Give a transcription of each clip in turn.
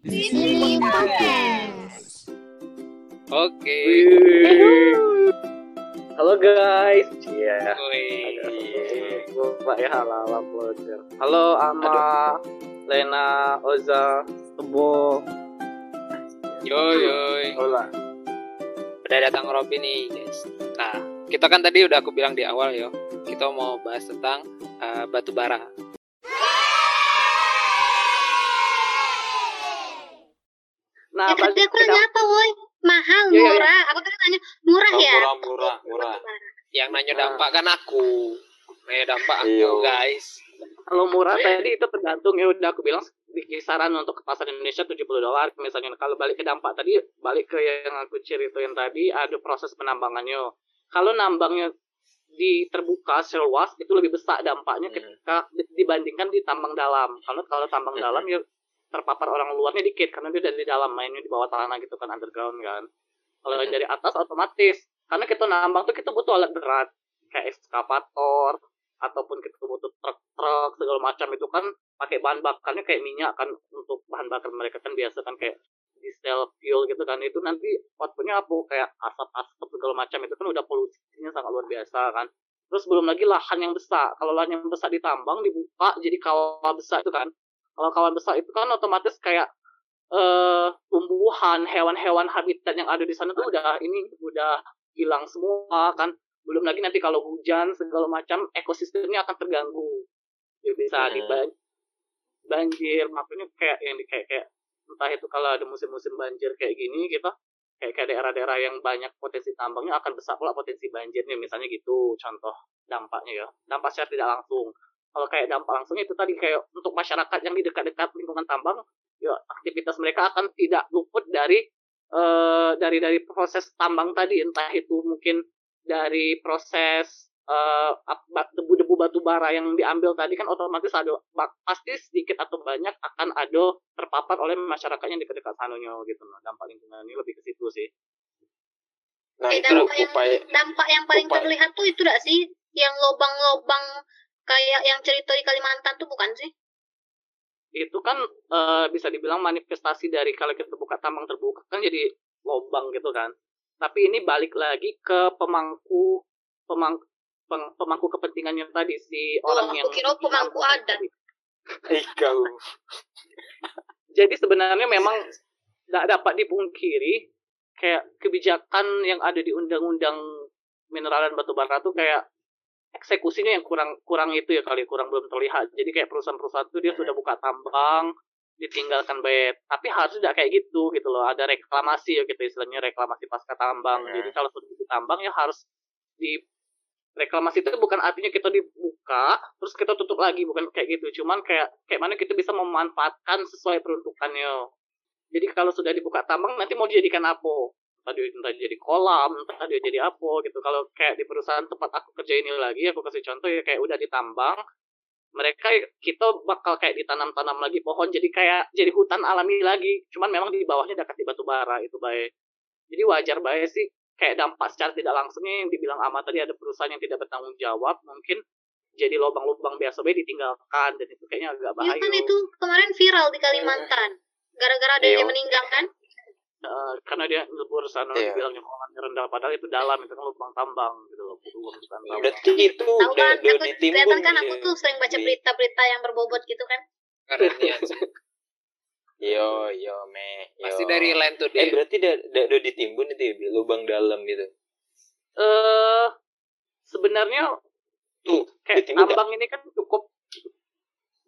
Di sini podcast. Oke. Halo guys. Iya. Wih. Lupa ya halo blogger. Halo Ama, Lena, Oza, Tebo. Yo yoi. Hola. Udah datang Robby nih, guys. Nah, kita kan tadi udah aku bilang di awal yo. Kita mau bahas tentang uh, batu bara. Nah, Ya tadi balik aku nanya apa, woi? Mahal, Iya, iya, iya. murah. Aku tadi nanya murah Oh, ya. murah, murah, murah. Yang nanya Ah. dampak kan aku. Nanya dampak aku, Iyo. guys. kalau murah tadi itu tergantung ya udah aku bilang di kisaran untuk ke pasar Indonesia 70 dolar misalnya kalau balik ke dampak tadi balik ke yang aku ceritain tadi ada proses penambangannya kalau nambangnya di terbuka seluas itu lebih besar dampaknya Hmm. ketika di- dibandingkan di tambang dalam karena kalau tambang Hmm. dalam ya terpapar orang luarnya dikit karena dia dari dalam mainnya di bawah tanah gitu kan underground kan. Kalau Hmm. dari atas otomatis. Karena kita nambang tuh kita butuh alat berat. Kayak ekskavator ataupun kita butuh truk-truk segala macam itu kan pakai bahan bakarnya kayak minyak kan untuk bahan bakar mereka kan biasa kan kayak diesel fuel gitu kan. Itu nanti outputnya apa? Kayak asap-asap segala macam. Itu kan udah polusinya sangat luar biasa kan. Terus belum lagi lahan yang besar. Kalau lahan yang besar ditambang dibuka jadi kawah besar itu kan kalau kawah besar itu kan otomatis kayak eh tumbuhan hewan-hewan habitat yang ada di sana tuh udah ini udah hilang semua kan. Belum lagi nanti kalau hujan segala macam ekosistemnya akan terganggu. Ya bisa Hmm. banjir makanya kayak yang di kayak kayak entah itu kalau ada musim-musim banjir kayak gini kita kayak kayak daerah-daerah yang banyak potensi tambangnya akan besar pula potensi banjirnya misalnya gitu contoh dampaknya ya. Dampak secara tidak langsung kalau kayak dampak langsungnya itu tadi kayak untuk masyarakat yang di dekat-dekat lingkungan tambang ya aktivitas mereka akan tidak luput dari eh, dari dari proses tambang tadi. Entah itu mungkin dari proses eh, ba- debu-debu batu bara yang diambil tadi kan otomatis ada bak- pasti sedikit atau banyak akan ada terpapar oleh masyarakat yang dekat-dekat sanonya gitu. Loh dampak lingkungan ini lebih ke situ sih. Nah, Eh, itu dampak yang upaya dampak yang paling upaya- terlihat tuh itu gak sih? Yang lobang-lobang kayak yang cerita di Kalimantan tuh bukan sih? itu kan eh, bisa dibilang manifestasi dari kalau kita buka tambang terbuka kan jadi lobang gitu kan tapi ini balik lagi ke pemangku pemang peng- pemangku kepentingannya tadi si Oh, orang aku yang kira pemangku adat. Eh, kau. jadi sebenarnya memang tidak dapat dipungkiri kayak kebijakan yang ada di undang-undang mineral dan batu bara tuh kayak eksekusinya yang kurang kurang itu ya kali kurang belum terlihat. Jadi kayak perusahaan-perusahaan itu dia sudah buka tambang ditinggalkan baik tapi harus tidak kayak gitu gitu loh. Ada reklamasi ya gitu istilahnya reklamasi pasca tambang. Hmm. jadi kalau sudah ditambang ya harus di reklamasi itu bukan artinya kita dibuka terus kita tutup lagi bukan kayak gitu. Cuman kayak kayak mana kita bisa memanfaatkan sesuai peruntukannya. Jadi kalau sudah dibuka tambang nanti mau dijadikan apa entah dia, entah jadi kolam entah dia jadi apa gitu kalau kayak di perusahaan tempat aku kerja ini lagi aku kasih contoh ya kayak udah ditambang mereka kita bakal kayak ditanam-tanam lagi pohon jadi kayak jadi hutan alami lagi cuman memang di bawahnya udah kasih batu bara itu baik jadi wajar baik sih kayak dampak secara tidak langsungnya yang dibilang amat tadi ada perusahaan yang tidak bertanggung jawab mungkin jadi lubang-lubang biasa baik ditinggalkan dan itu kayaknya agak bahaya kan itu kemarin viral di Kalimantan. Gara-gara ada Iya. yang meninggal kan? Eh, karena dia nyebur sana Iya. dibilangnya kolamnya rendah padahal itu dalam itu kan lubang tambang gitu loh lubang tambang Berarti itu Tahu udah, kan, aku ditimbun. kelihatan kan aku tuh sering baca berita-berita yang berbobot gitu kan. Keren ya. Yo, yo, me. Yo. Pasti dari land to Eh, day. berarti udah, udah, udah ditimbun itu ya, Bi? lubang dalam gitu. eh sebenarnya Tuh, kayak tambang ini kan cukup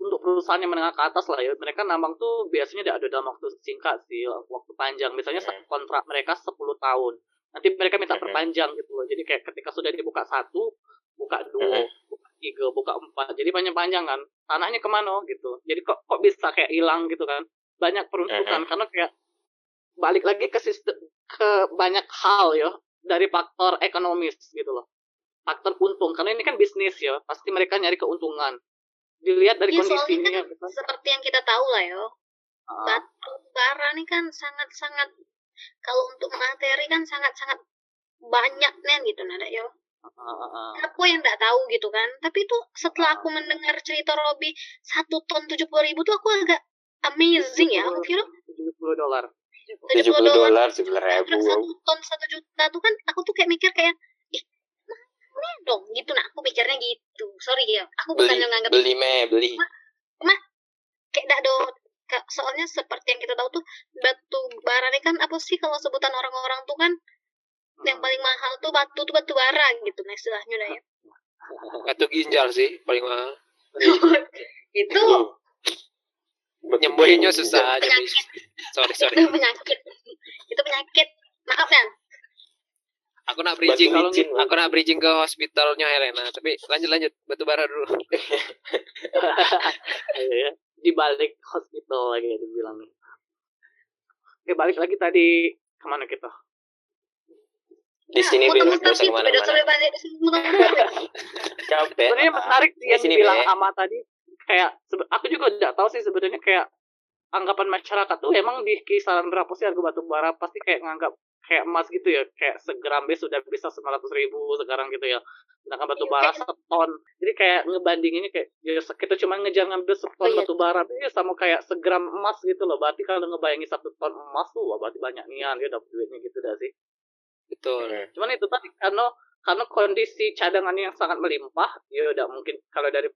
untuk perusahaan yang menengah ke atas lah ya. Mereka nambang tuh biasanya tidak ada dalam waktu singkat sih waktu panjang. Misalnya Hmm. kontrak mereka 10 tahun. Nanti mereka minta Hmm. perpanjang gitu loh. Jadi kayak ketika sudah dibuka satu buka dua Hmm. buka tiga buka empat jadi panjang panjang kan. Tanahnya ke mana gitu. Jadi kok kok bisa kayak hilang gitu kan? Banyak peruntukan karena kayak balik lagi ke sistem ke banyak hal ya dari faktor ekonomis gitu loh. Faktor untung. Karena ini kan bisnis ya pasti mereka nyari keuntungan dilihat dari Ya, soalnya kondisinya kan gitu seperti yang kita tahu lah yo. Ah, Batu bara nih kan sangat-sangat kalau untuk materi kan sangat-sangat banyak nih gitu nada yo. ah, ah. Aku yang nggak tahu gitu kan. Tapi itu setelah Ah. aku mendengar cerita Robi satu ton tujuh puluh ribu tuh aku agak amazing ya. Aku kira 70 dolar. 70 dolar, 9 ribu. satu ton satu juta tuh kan aku tuh kayak mikir kayak mana dong gitu nah aku pikirnya gitu sorry ya aku bukan Beli, yang nganggap beli me, beli. kayak dak do soalnya seperti yang kita tahu tuh batu bara ini kan apa sih kalau sebutan orang-orang tuh kan yang Hmm. paling mahal tuh batu tuh batu bara gitu nah istilahnya udah ya Batu ginjal sih paling mahal. itu. Nyembuhinnya susah penyakit Sorry, sorry. itu penyakit itu penyakit maaf kan Aku nak bridging Batu kalau aku nak bridging ke hospitalnya Helena, tapi lanjut lanjut batu bara dulu. Iya ya. Di balik hospital lagi ya dibilangnya. Oke, balik lagi tadi ke mana kita? Di sini Nah, bebas muter-muter bisa gitu, balik muter-muter. Capek. Sebenarnya menarik sih yang sini, dibilang Be. Ama tadi. Kayak aku juga tidak tahu sih sebenarnya kayak anggapan masyarakat tuh emang di kisaran berapa sih harga batu bara pasti kayak nganggap kayak emas gitu ya kayak segram bes sudah bisa 900 ribu sekarang gitu ya sedangkan batu Iya, bara kayak- seton jadi kayak ngebandinginnya kayak ya kita cuma ngejar ngambil seton Oh, iya. batu bara ya sama kayak segram emas gitu loh berarti kalau ngebayangin satu ton emas tuh wah berarti banyak nian dia dapat duitnya gitu dah sih Betul. Hmm. cuman itu tadi karena karena kondisi cadangannya yang sangat melimpah ya udah mungkin kalau dari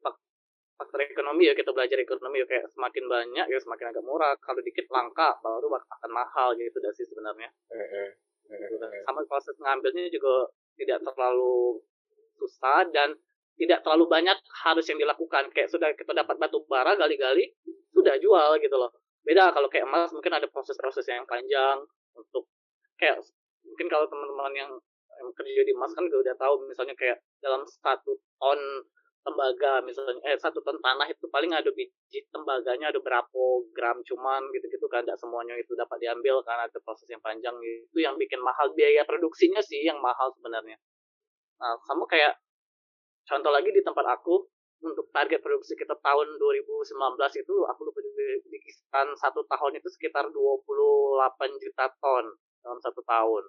faktor ekonomi ya kita belajar ekonomi ya kayak semakin banyak ya semakin agak murah kalau dikit langka baru akan mahal gitu dah sih sebenarnya. Hmm, hmm, hmm. sama proses ngambilnya juga tidak terlalu susah dan tidak terlalu banyak harus yang dilakukan. Kayak sudah kita dapat batu bara gali-gali sudah jual gitu loh. Beda kalau kayak emas mungkin ada proses-proses yang panjang untuk kayak mungkin kalau teman-teman yang, yang kerja di emas kan udah tahu misalnya kayak dalam satu ton tembaga misalnya eh satu ton tanah itu paling ada biji tembaganya ada berapa gram cuman gitu-gitu kan tidak semuanya itu dapat diambil karena ada proses yang panjang itu yang bikin mahal. Biaya produksinya sih yang mahal sebenarnya. Nah sama kayak contoh lagi di tempat aku untuk target produksi kita tahun 2019 itu aku lupa juga di kisaran satu tahun itu sekitar 28 juta ton dalam satu tahun.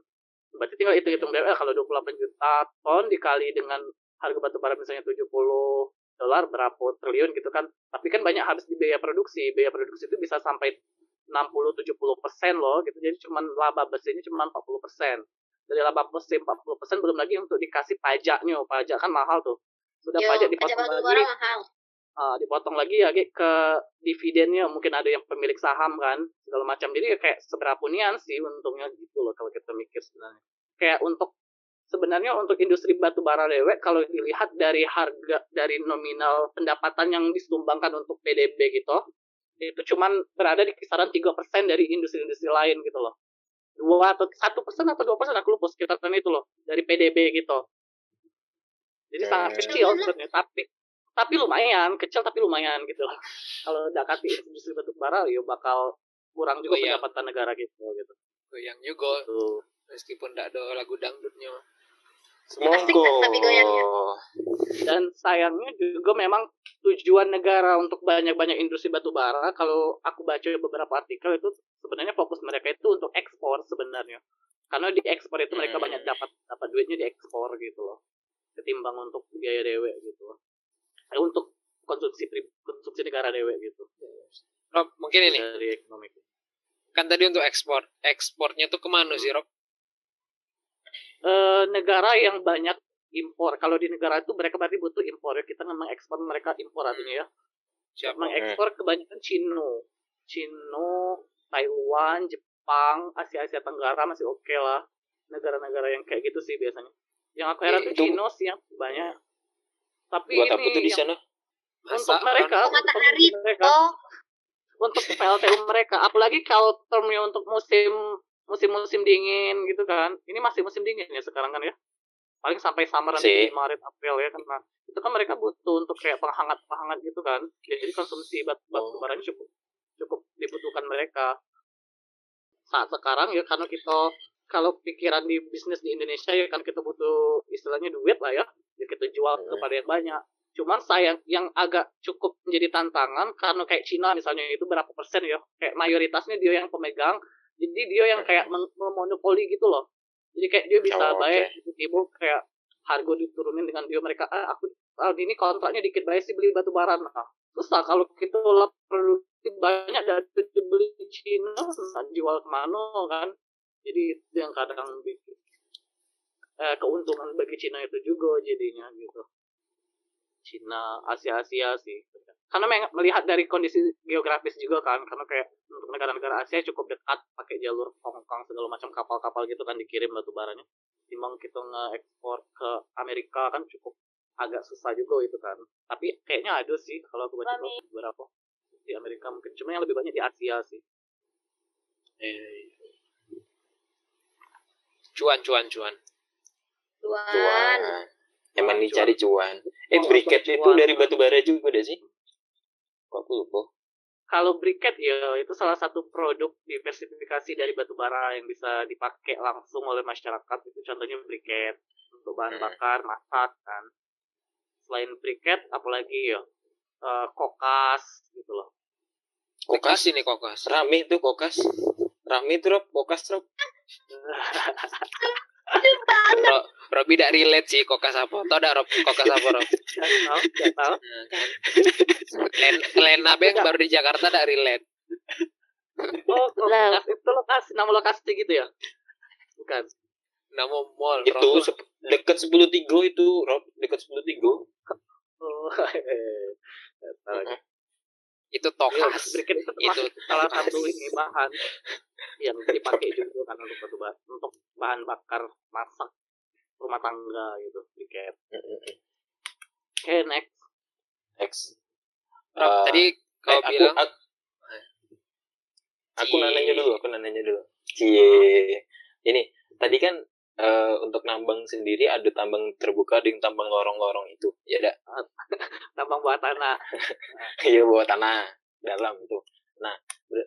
Berarti tinggal hitung-hitung deh kalau 28 juta ton dikali dengan harga batu bara misalnya 70 dolar berapa triliun gitu kan. Tapi kan banyak habis di biaya produksi. Biaya produksi itu bisa sampai 60-70 persen loh gitu. Jadi cuman laba bersihnya cuma 40 persen. Dari laba bersih 40 persen belum lagi untuk dikasih pajaknya. Pajak kan mahal tuh. Sudah Yo, pajak pajak dipotong batu lagi. mahal. Ah, dipotong lagi ya ke dividennya. Mungkin ada yang pemilik saham kan segala macam. Jadi ya kayak seberapa nian sih untungnya gitu loh kalau kita mikir sebenarnya. Kayak untuk sebenarnya untuk industri batu bara dewek kalau dilihat dari harga dari nominal pendapatan yang disumbangkan untuk PDB gitu itu cuman berada di kisaran tiga persen dari industri-industri lain gitu loh dua atau satu persen atau dua persen aku lupa sekitaran itu loh dari PDB gitu jadi Hmm. sangat kecil sebenarnya tapi tapi lumayan kecil tapi lumayan gitu loh kalau dekati industri batu bara ya bakal kurang juga Oh, iya. pendapatan negara gitu gitu Goyang juga Tuh. meskipun tidak ada lagu dangdutnya. Monggo. kan tapi goyangnya. dan sayangnya juga memang tujuan negara untuk banyak-banyak industri batu bara kalau aku baca beberapa artikel itu sebenarnya fokus mereka itu untuk ekspor sebenarnya karena di ekspor itu mereka Hmm. banyak dapat dapat duitnya di ekspor gitu loh ketimbang untuk biaya dewe gitu loh Eh, untuk konsumsi konsumsi negara dewe gitu Rob, mungkin ini dari ekonomi kan tadi untuk ekspor. Ekspornya tuh ke mana sih Rob? Eh, negara yang banyak impor kalau di negara itu mereka berarti butuh impor ya kita memang ekspor mereka impor artinya ya Siapa? mengekspor kebanyakan Cino, Cino, Taiwan, Jepang, Asia Asia Tenggara masih oke lah. Negara-negara yang kayak gitu sih biasanya. Yang aku heran Eh, tuh itu- Cino sih yang banyak. Tapi Buat ini tuh di sana? untuk mereka, untuk matahari. mereka, oh untuk PLTU mereka. Apalagi kalau termnya untuk musim musim-musim dingin gitu kan. Ini masih musim dingin ya sekarang kan ya. Paling sampai summer nanti. Maret April ya karena itu kan mereka butuh untuk kayak penghangat penghangat gitu kan. Jadi konsumsi batu batu Oh. baranya cukup cukup dibutuhkan mereka. Saat sekarang ya karena kita kalau pikiran di bisnis di Indonesia ya kan kita butuh istilahnya duit lah ya. Ya kita jual Hmm. kepada yang banyak. Cuman sayang yang agak cukup menjadi tantangan karena kayak Cina misalnya itu berapa persen ya kayak mayoritasnya dia yang pemegang jadi dia yang kayak memonopoli gitu loh. Jadi kayak dia bisa Oh, bayar ibu kayak harga diturunin dengan dia mereka ah aku tahun ini kontraknya dikit bayar sih beli batu bara. Nah susah kalau kita lah produktif banyak dari beli Cina nak jual ke mana kan? Jadi itu yang kadang bikin eh, keuntungan bagi Cina itu juga jadinya gitu Cina Asia Asia sih. Karena melihat dari kondisi geografis juga kan karena kayak untuk negara-negara Asia cukup dekat pakai jalur Hong Kong segala macam kapal-kapal gitu kan dikirim batu baranya. Timbang kita nge-ekspor ke Amerika kan cukup agak susah juga itu kan. Tapi kayaknya ada sih kalau aku baca beberapa di Amerika mungkin. Cuma yang lebih banyak di Asia sih. Eh, cuan cuan cuan. Tuan. Cuan. Cuan, dicari cuan. Eh, Oh, briket cuan. itu dari batu bara juga deh sih. Kok aku lupa. kalau briket ya itu salah satu produk diversifikasi dari batu bara yang bisa dipakai langsung oleh masyarakat itu contohnya briket untuk bahan Hmm. bakar masak kan selain briket apalagi ya eh, kokas gitu loh kokas ini kokas Rame itu kokas. Rame itu kokas Rob. Ro, Robi tidak relate sih kokas apa tau dak Rob? Kokas apa Rob? Nggak tahu Nah, Lena Beng baru di Jakarta tidak relate. Oh kokas itu lokasi nama lokasi gitu ya? Bukan. Nama mall Itu Rob. sep- dekat 10 tigo itu Rob, dekat 10 tigo. oh tahu itu tokas briket itu salah satu ini bahan yang dipakai juga kan untuk batu ba- untuk bahan bakar masak rumah tangga gitu briket. Oke next. X. Rob, Eh, tadi kau eh, aku, bilang aku, aku Cie. nanya dulu, aku nanya dulu. Cie. Ini tadi kan eh, untuk nambang sendiri ada tambang terbuka dengan tambang lorong-lorong itu. Ya dak. Tambang bawah tanah. Iya bawah tanah dalam itu. Nah,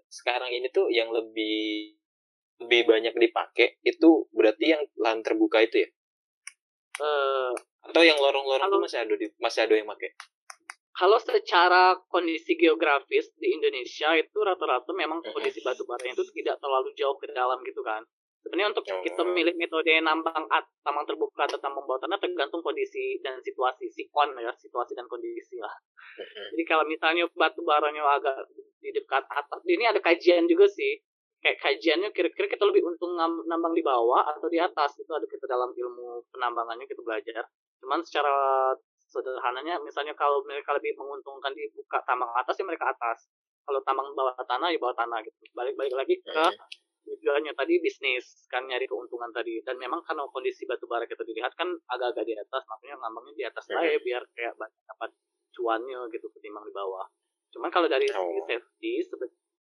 sekarang ini tuh yang lebih lebih banyak dipakai itu berarti yang lahan terbuka itu ya? Eh, Atau yang lorong-lorong tuh masih ada di masih ada yang pakai? kalau secara kondisi geografis di Indonesia itu rata-rata memang kondisi batu bara itu tidak terlalu jauh ke dalam gitu kan. Sebenarnya untuk Oh. kita milih metode nambang at, tambang terbuka atau tambang bawah tanah tergantung kondisi dan situasi sikon ya, situasi dan kondisi lah. Jadi kalau misalnya batu baranya agak di dekat atas, ini ada kajian juga sih. Kayak kajiannya kira-kira kita lebih untung nambang di bawah atau di atas itu ada kita dalam ilmu penambangannya kita belajar. Cuman secara sederhananya misalnya kalau mereka lebih menguntungkan di buka tambang atas ya mereka atas. Kalau tambang bawah tanah ya bawah tanah gitu. Balik-balik lagi ke tujuannya tadi bisnis kan nyari keuntungan tadi dan memang karena kondisi batu bara kita dilihat kan agak-agak di atas makanya ngambangnya di atas lah ya biar kayak banyak dapat cuannya gitu ketimbang di bawah cuman kalau dari segi Oh. safety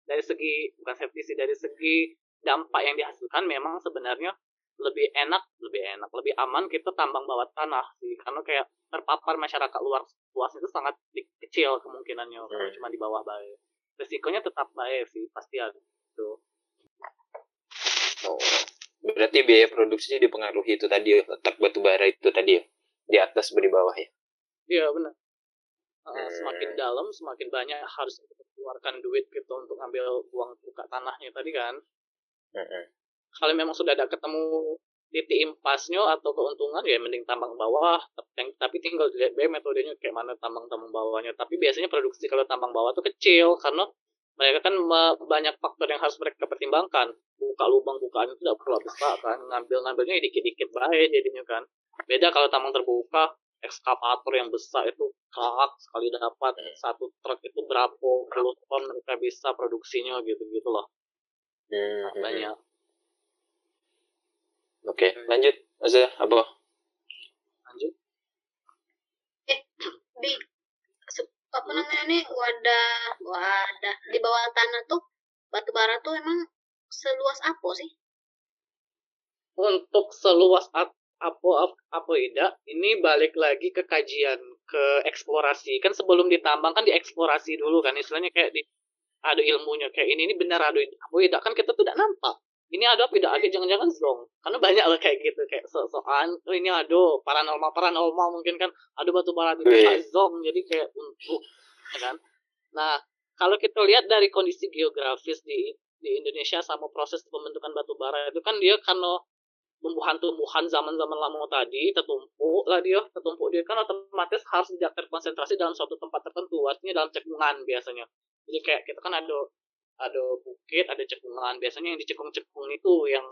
dari segi bukan safety sih dari segi dampak yang dihasilkan memang sebenarnya lebih enak lebih enak lebih aman kita tambang bawah tanah sih karena kayak terpapar masyarakat luar luas itu sangat kecil kemungkinannya kalau Hmm. cuma di bawah baik resikonya tetap baik sih pasti ada gitu. Oh. Berarti biaya produksi dipengaruhi itu tadi ya, letak batu bara itu tadi ya. Di atas di bawah ya. Iya benar. Uh, Hmm. semakin dalam semakin banyak harus kita keluarkan duit gitu untuk ambil uang buka tanahnya tadi kan. Kalau memang sudah ada ketemu titik impasnya atau keuntungan ya mending tambang bawah tapi, tapi tinggal dilihat metodenya kayak mana tambang-tambang bawahnya tapi biasanya produksi kalau tambang bawah tuh kecil karena mereka kan banyak faktor yang harus mereka pertimbangkan. Buka lubang bukaan itu tidak perlu besar kan? Ngambil ngambilnya dikit-dikit baik jadinya kan? Beda kalau tambang terbuka ekskavator yang besar itu kerak sekali dapat. Satu truk itu berapa puluh ton mereka bisa produksinya gitu gitu loh. Hmm, hmm, banyak Oke, lanjut. Maksudnya apa? lanjut. Di se- apa namanya nih wadah wadah. Di bawah tanah tuh batu bara tuh emang seluas apa sih? untuk seluas ap- apa ap- apa tidak ini balik lagi ke kajian ke eksplorasi. Kan sebelum ditambang kan dieksplorasi dulu kan istilahnya kayak di ada ilmunya. Kayak ini ini benar ada apa tidak kan kita tidak nampak ini ada apa tidak ada jangan-jangan zong karena banyak lah kayak gitu kayak so-soan. Oh ini ada paranormal paranormal mungkin kan. Ada batu bara itu Wih. tak zong jadi kayak untuk ya kan. Nah kalau kita lihat dari kondisi geografis di di Indonesia sama proses pembentukan batu bara itu kan dia karena tumbuhan-tumbuhan zaman-zaman lama tadi tertumpuk lah dia tertumpuk dia kan otomatis harus tidak terkonsentrasi dalam suatu tempat tertentu. Artinya dalam cekungan biasanya. Jadi kayak kita kan ada ada bukit ada cekungan. Biasanya yang dicekung-cekung itu yang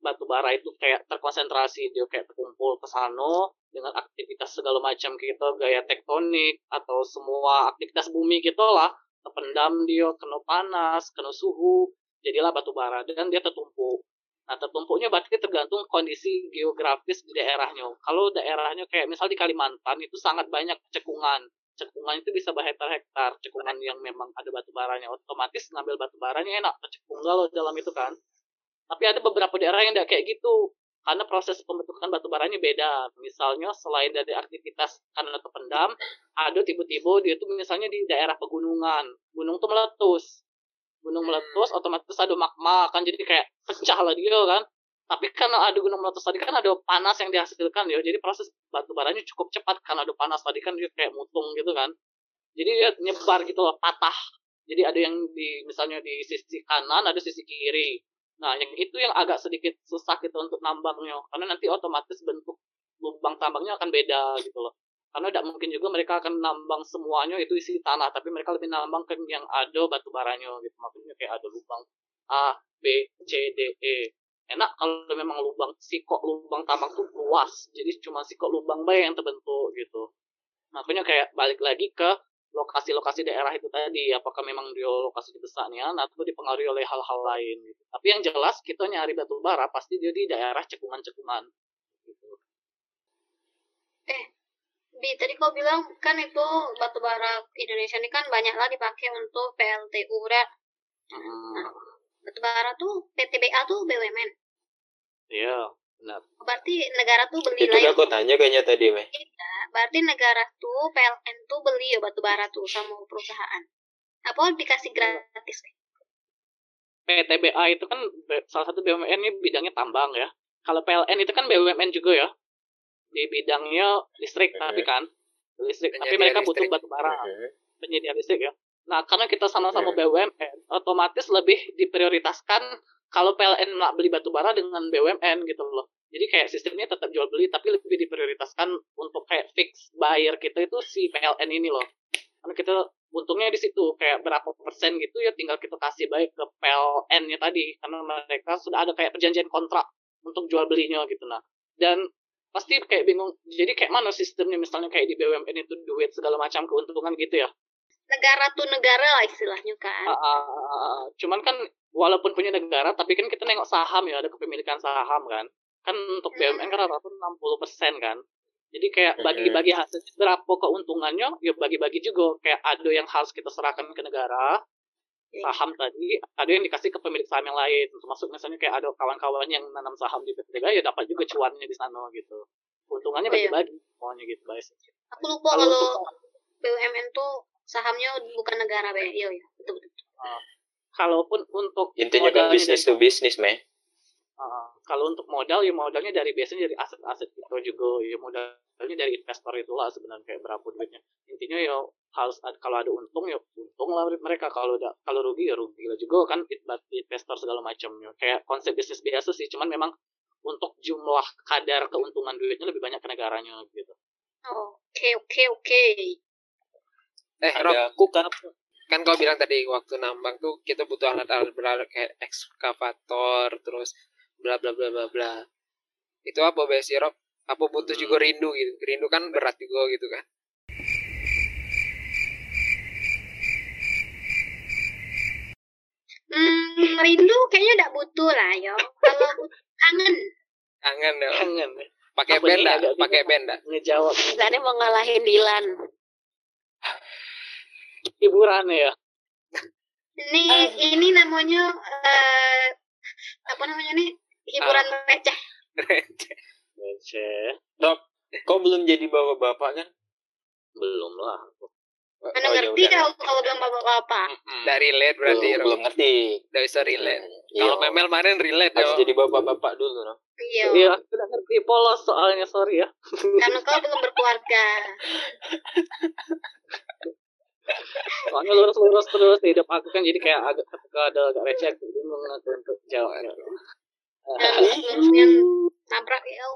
batu bara itu kayak terkonsentrasi. Dia kayak terkumpul ke sana dengan aktivitas segala macam kita gaya tektonik atau semua aktivitas bumi kita lah. Terpendam dia kena panas kena suhu jadilah batu bara. Dan dia tertumpuk nah tertumpuknya berarti tergantung kondisi geografis di daerahnya. Kalau daerahnya kayak misal di Kalimantan itu sangat banyak cekungan cekungan itu bisa berhektar-hektar cekungan yang memang ada batu baranya otomatis ngambil batu baranya enak. Tercekung kalau dalam itu kan. Tapi ada beberapa daerah yang tidak kayak gitu. Karena proses pembentukan batu baranya beda. Misalnya selain dari aktivitas karena terpendam, ada tiba-tiba dia tuh misalnya di daerah pegunungan, gunung tuh meletus. Gunung meletus otomatis ada magma kan. Jadi kayak pecah lah dia kan. Tapi karena ada gunung meletus tadi kan ada panas yang dihasilkan ya. Jadi proses batu baranya cukup cepat karena ada panas tadi kan dia kayak mutung gitu kan. Jadi dia nyebar gitu loh, patah. Jadi ada yang di misalnya di sisi kanan, ada sisi kiri Nah, yang itu yang agak sedikit susah gitu untuk nambangnya, karena nanti otomatis bentuk lubang tambangnya akan beda gitu loh. Karena tidak mungkin juga mereka akan nambang semuanya itu isi tanah, tapi mereka lebih nambang ke yang ada batu baranya gitu. Maksudnya kayak ada lubang A, B, C, D, E. Enak kalau memang lubang sikok lubang tambang tuh luas, jadi cuma sikok lubang bayi yang terbentuk gitu. Makanya kayak balik lagi ke lokasi-lokasi daerah itu tadi apakah memang dia lokasi besarnya atau dipengaruhi oleh hal-hal lain gitu. tapi yang jelas kita nyari batu bara pasti dia di daerah cekungan-cekungan gitu. eh Bi, tadi kau bilang kan itu batu bara Indonesia ini kan banyak lah dipakai untuk PLTU kan? Hmm. Nah, batu bara tuh PTBA tuh BUMN. Iya, benar. Berarti negara tuh beli Itu udah aku tanya kayaknya tadi, Meh. Iya, berarti negara tuh PLN tuh beli ya batu bara tuh sama perusahaan. Apa dikasih gratis? PTBA itu kan salah satu BUMN ini bidangnya tambang ya. Kalau PLN itu kan BUMN juga ya. Di bidangnya listrik tapi kan listrik, tapi mereka butuh listrik. batu bara. Mhm. penyedia listrik ya. Nah, karena kita sama-sama Hmm. BUMN, otomatis lebih diprioritaskan kalau PLN nak beli batu bara dengan BUMN gitu loh. Jadi kayak sistemnya tetap jual beli, tapi lebih diprioritaskan untuk kayak fix buyer kita itu si PLN ini loh. Karena kita untungnya di situ kayak berapa persen gitu ya tinggal kita kasih baik ke PLN-nya tadi karena mereka sudah ada kayak perjanjian kontrak untuk jual belinya gitu nah. Dan pasti kayak bingung jadi kayak mana sistemnya misalnya kayak di BUMN itu duit segala macam keuntungan gitu ya Negara tuh negara lah istilahnya kan. Ah, ah, ah, ah. cuman kan walaupun punya negara tapi kan kita nengok saham ya ada kepemilikan saham kan. Kan untuk BUMN kan rata-rata 60% kan. Jadi kayak bagi-bagi hasil berapa keuntungannya ya bagi-bagi juga. Kayak ada yang harus kita serahkan ke negara. Iya. saham tadi ada yang dikasih ke pemilik saham yang lain. Termasuk misalnya kayak ada kawan-kawan yang nanam saham di PTBA ya dapat juga cuannya di sana gitu. Keuntungannya Oh, iya. bagi-bagi semuanya gitu guys. Aku lupa Kalau BUMN tuh sahamnya bukan negara be. Iya, iya, betul betul. kalaupun untuk Intinya kan bisnis to bisnis, Meh. Uh, kalau untuk modal ya modalnya dari biasanya dari aset-aset itu juga ya modalnya dari investor itulah sebenarnya kayak berapa duitnya intinya ya harus kalau ada untung ya untung lah mereka kalau ada kalau rugi ya rugi lah juga kan investor segala macamnya kayak konsep bisnis biasa sih cuman memang untuk jumlah kadar keuntungan duitnya lebih banyak ke negaranya gitu Oh, Oke, oke, oke. Eh, Rob, Ada aku kan. Kan kau bilang tadi waktu nambang tuh kita butuh alat-alat berat kayak ekskavator terus bla bla bla bla bla. Itu apa besi Rob? Apa butuh Hmm. juga rindu gitu? Rindu kan berat juga gitu kan? Hmm, rindu kayaknya tidak butuh lah yo. Kalau kangen. kangen ya kangen. Pakai benda pakai benda. Ngejawab. Misalnya mau ngalahin Dilan. Hiburan ya Ini ini namanya eh, apa namanya nih? Hiburan receh. Receh. kau belum jadi bapak-bapak kan? belum lah Mana Oh, ya ngerti udah. kalau kalau belum bapak-bapak. Nggak relate berarti belum, belum ngerti. Nggak bisa relate Hmm, kalau iya. Memel kemarin relate harus yo jadi bapak-bapak dulu, no? Iya. iya aku udah ngerti polos soalnya sorry ya Karena kau belum berkeluarga. soalnya lurus-lurus terus di hidup aku kan jadi kayak agak ketika ada agak receh bingung nanti untuk jawabnya Dan lurusnya nabrak ya.